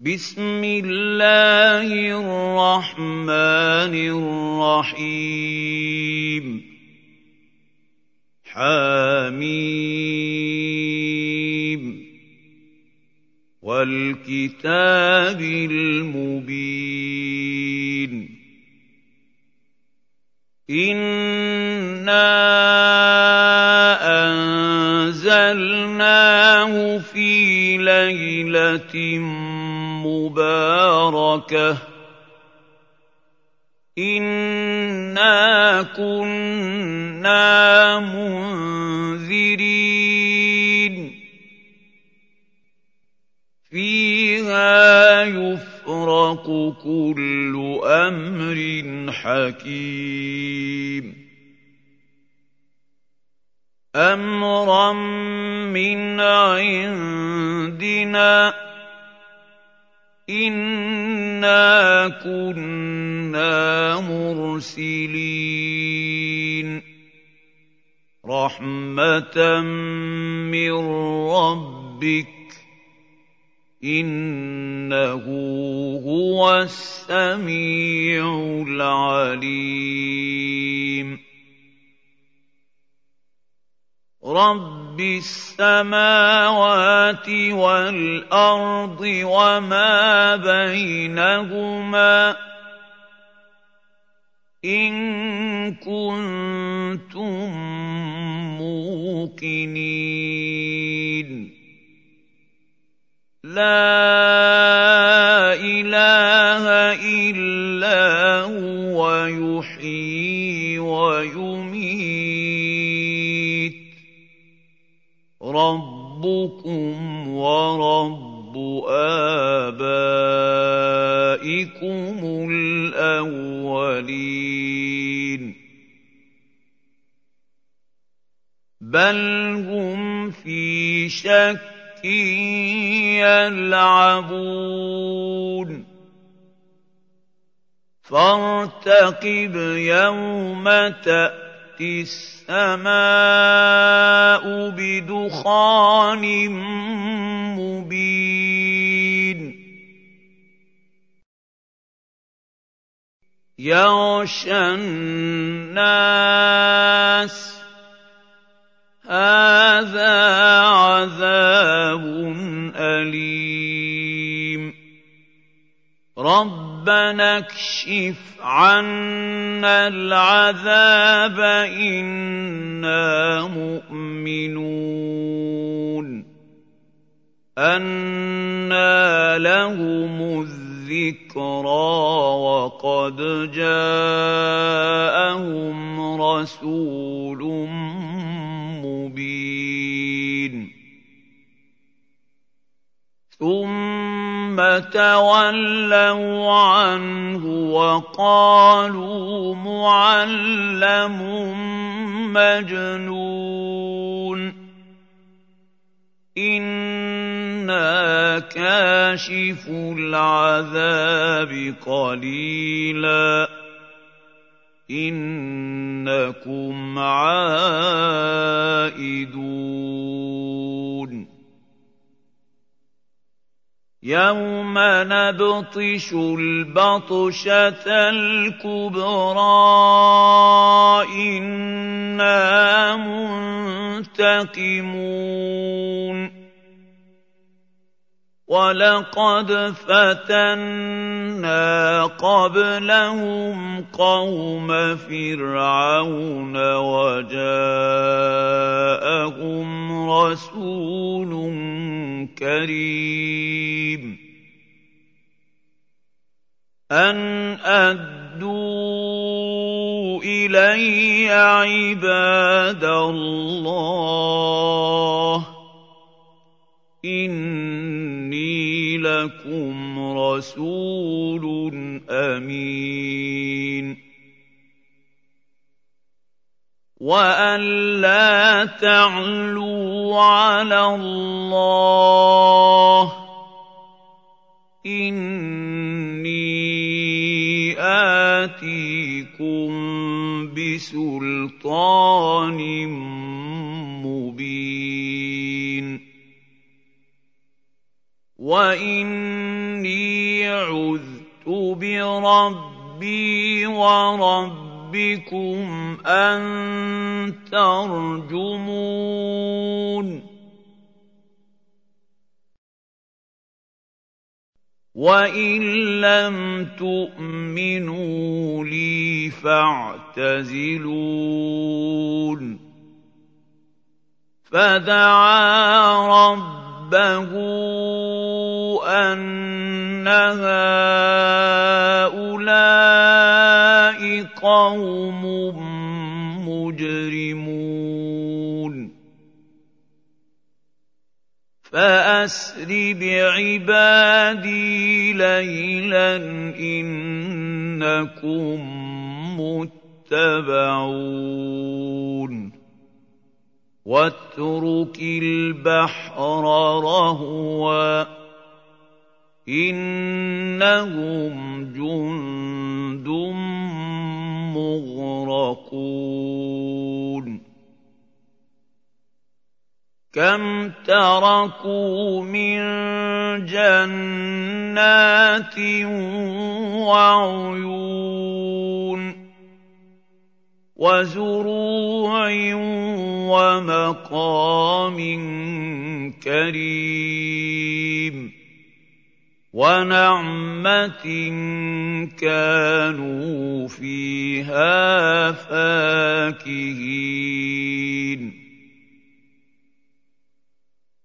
بسم الله الرحمن الرحيم. حميم. والكتاب المبين. إنا انزلناه في ليلة مباركة. انا كنا منذرين. فيها يفرق كل أمر حكيم. امرا من عندنا انا كنا مرسلين رحمه من ربك انه هو السميع العليم رب السماوات والارض وما بينهما ان كنتم موقنين لا في شك يلعبون. فارتقب يوم تأتي السماء بدخان مبين. يغشى الناس ربنا اكشف عنا العذاب إنا مؤمنون انى لهم الذكرى وقد جاءهم رسول مبين ثم تولوا عنه وقالوا معلم مجنون. أنا كاشف العذاب قليلا. انكم عائدون. يوم نبطش البطشه الكبرى أنا منتقمون ولقد فتنا قبلهم قوم فرعون وجاءهم رسول كريم. أن أدوا إلي عباد الله. إني لكم رسول أمين. وان لا تعلوا على الله اني اتيكم بسلطان مبين واني عذت بربي وربكم أن ترجمون وَإِن لَّمْ تُؤْمِنُوا لِي فَاعْتَزِلُونِ فَدَعَا رَبَّهُ أَنَّ هَٰؤُلَاءِ قَوْمٌ مُّجْرِمُونَ. فَأَسْرِ بِعِبَادِي لَيْلًا إِنَّكُم مُّتَّبَعُونَ. وَاتْرُكِ الْبَحْرَ رَهْوًا ۖ. إِنَّهُمْ جُندٌ مُّغْرَقُونَ كَمْ تَرَكُوا مِن جَنَّاتٍ وَعُيُونٍ وَزُرُوعٍ وَمَقَامٍ كَرِيمٍ وَنَعْمَةٍ كَانُوا فِيهَا فَاكِهِينَ.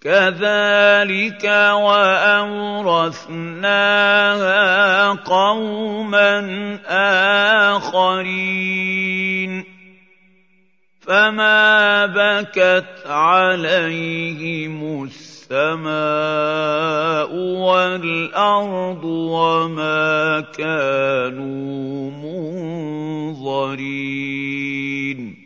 كَذَٰلِكَ وَأَوْرَثْنَاهَا قَوْمًا آخَرِينَ. فَمَا بَكَتْ عَلَيْهِمُ السَّمَاءُ وَالْأَرْضُ وَمَا كَانُوا مُنظَرِينَ.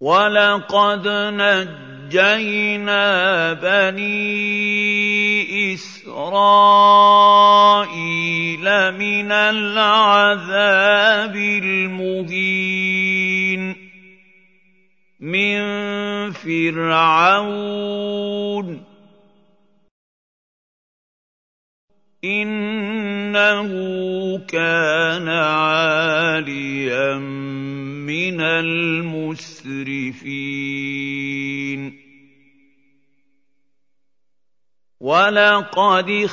وَلَقَدْ نَجَّيْنَا بَنِي إِسْرَائِيلَ مِنَ الْعَذَابِ الْمُهِينِ مِن فِرْعَوْنَ. إِنَّهُ كَانَ عَالِيًا مِّنَ الْمُسْرِفِينَ. وَلَقَدِ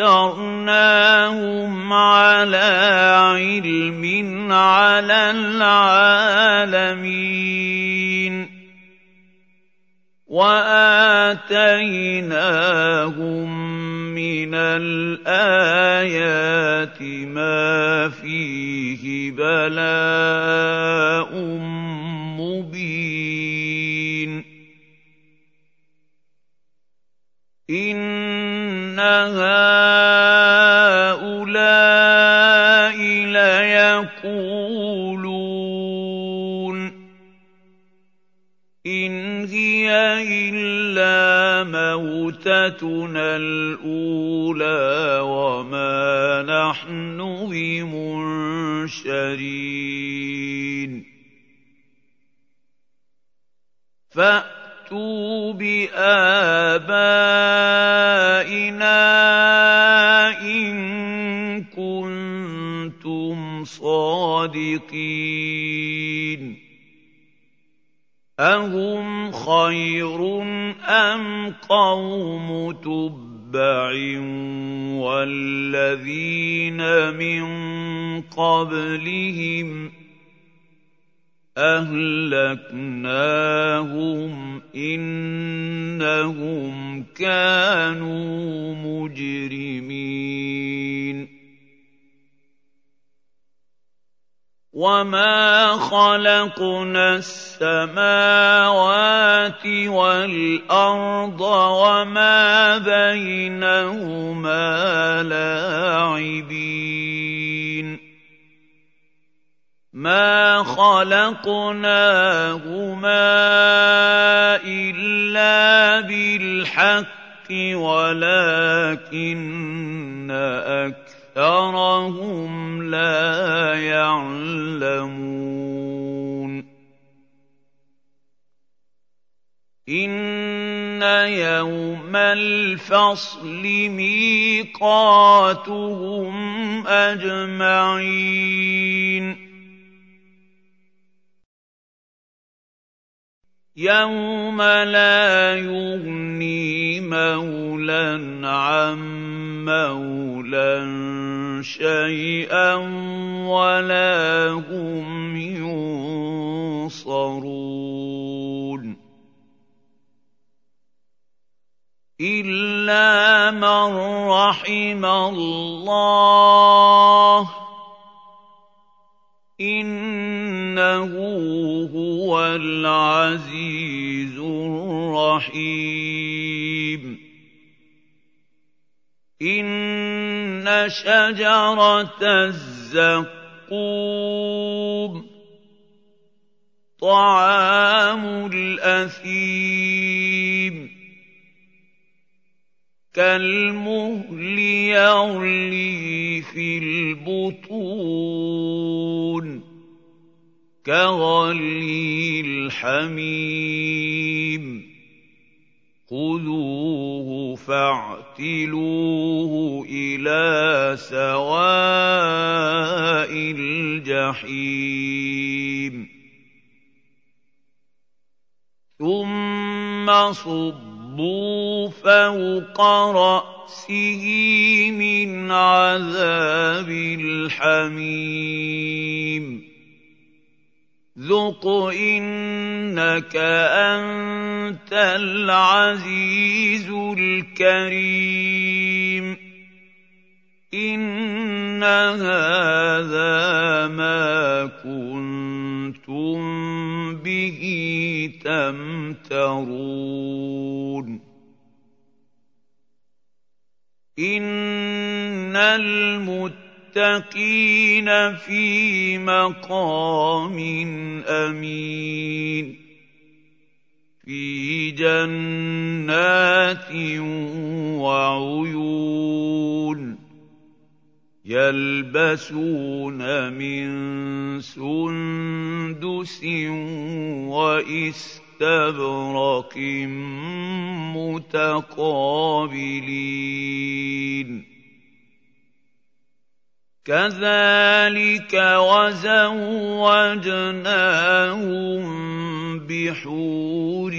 اخْتَرْنَاهُمْ عَلَىٰ عِلْمٍ عَلَى الْعَالَمِينَ وَآتَيْنَاهُم مِّنَ الْآيَاتِ مَا فِيهِ بَلَاءٌ مُّبِينٌ هَٰؤُلَاءِ لَيَقُولُونَ إِنْ هِيَ إِلَّا مَوْتَتُنَا الْأُولَىٰ وَمَا نَحْنُ بِمُنشَرِينَ فَأْتُوا بِآبَائِنَا إِن كُنتُمْ صَادِقِينَ أَهُمْ خَيْرٌ أَمْ قَوْمُ تُبَّعٍ وَالَّذِينَ مِن قَبْلِهِمْ ۚ أَهْلَكْنَاهُمْ ۖ إِنَّهُمْ كَانُوا مُجْرِمِينَ. وَمَا خَلَقْنَا السَّمَاوَاتِ وَالْأَرْضَ وَمَا بَيْنَهُمَا لَاعِبِينَ. مَا خَلَقْنَاهُمَا إِلَّا بِالْحَقِّ وَلَٰكِنَّ أَكْثَرَهُمْ لَا يَعْلَمُونَ إِنَّ يَوْمَ الْفَصْلِ مِيقَاتُهُمْ أَجْمَعِينَ يَوْمَ لَا يُغْنِي مَوْلًى عَن مَّوْلًى شَيْئًا وَلَا هُمْ يُنصَرُونَ إِلَّا مَن رَّحِمَ اللَّهُ ۚ هُوَ الْعَزِيزُ الرَّحِيمُ. إِنَّ شَجَرَتَ الزَّقُّومِ طَعَامُ الْأَثِيمِ. كَالْمُهْلِ يَغْلِي فِي الْبُطُونِ. كَغَلْيِ الْحَمِيمِ. خُذُوهُ فَاعْتِلُوهُ إِلَىٰ سَوَاءِ الْجَحِيمِ. ثُمَّ صُبُّوا فَوْقَ رَأْسِهِ مِنْ عَذَابِ الْحَمِيمِ. ذُقْ إِنَّكَ أَنتَ الْعَزِيزُ الْكَرِيمُ إِنَّ هَٰذَا مَا كُنتُم بِهِ تَمْتَرُونَ إِنَّ الْمُتَّقِينَ فِي مَقَامٍ أَمِينٍ. فِي جَنَّاتٍ وَعُيُونٍ يَلْبَسُونَ مِن سُندُسٍ وَإِسْتَبْرَقٍ مُّتَقَابِلِينَ. كَذَٰلِكَ وَزَوَّجْنَاهُم بِحُورٍ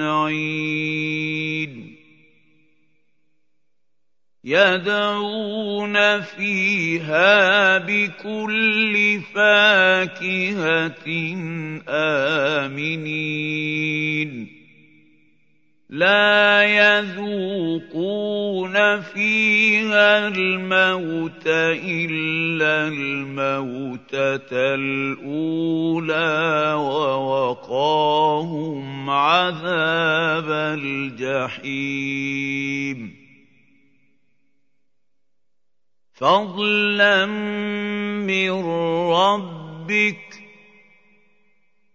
عِينٍ يَدْعُونَ فِيهَا بِكُلِّ فَاكِهَةٍ آمِنِينَ لَا يَذُوقُونَ فِيهَا الْمَوْتَ إِلَّا الْمَوْتَةَ الْأُولَىٰ وَوَقَاهُمْ عَذَابَ الْجَحِيمِ. فَضْلًا مِّن رَّبِّكَ ۚ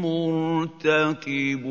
مُّرْتَقِبُونَ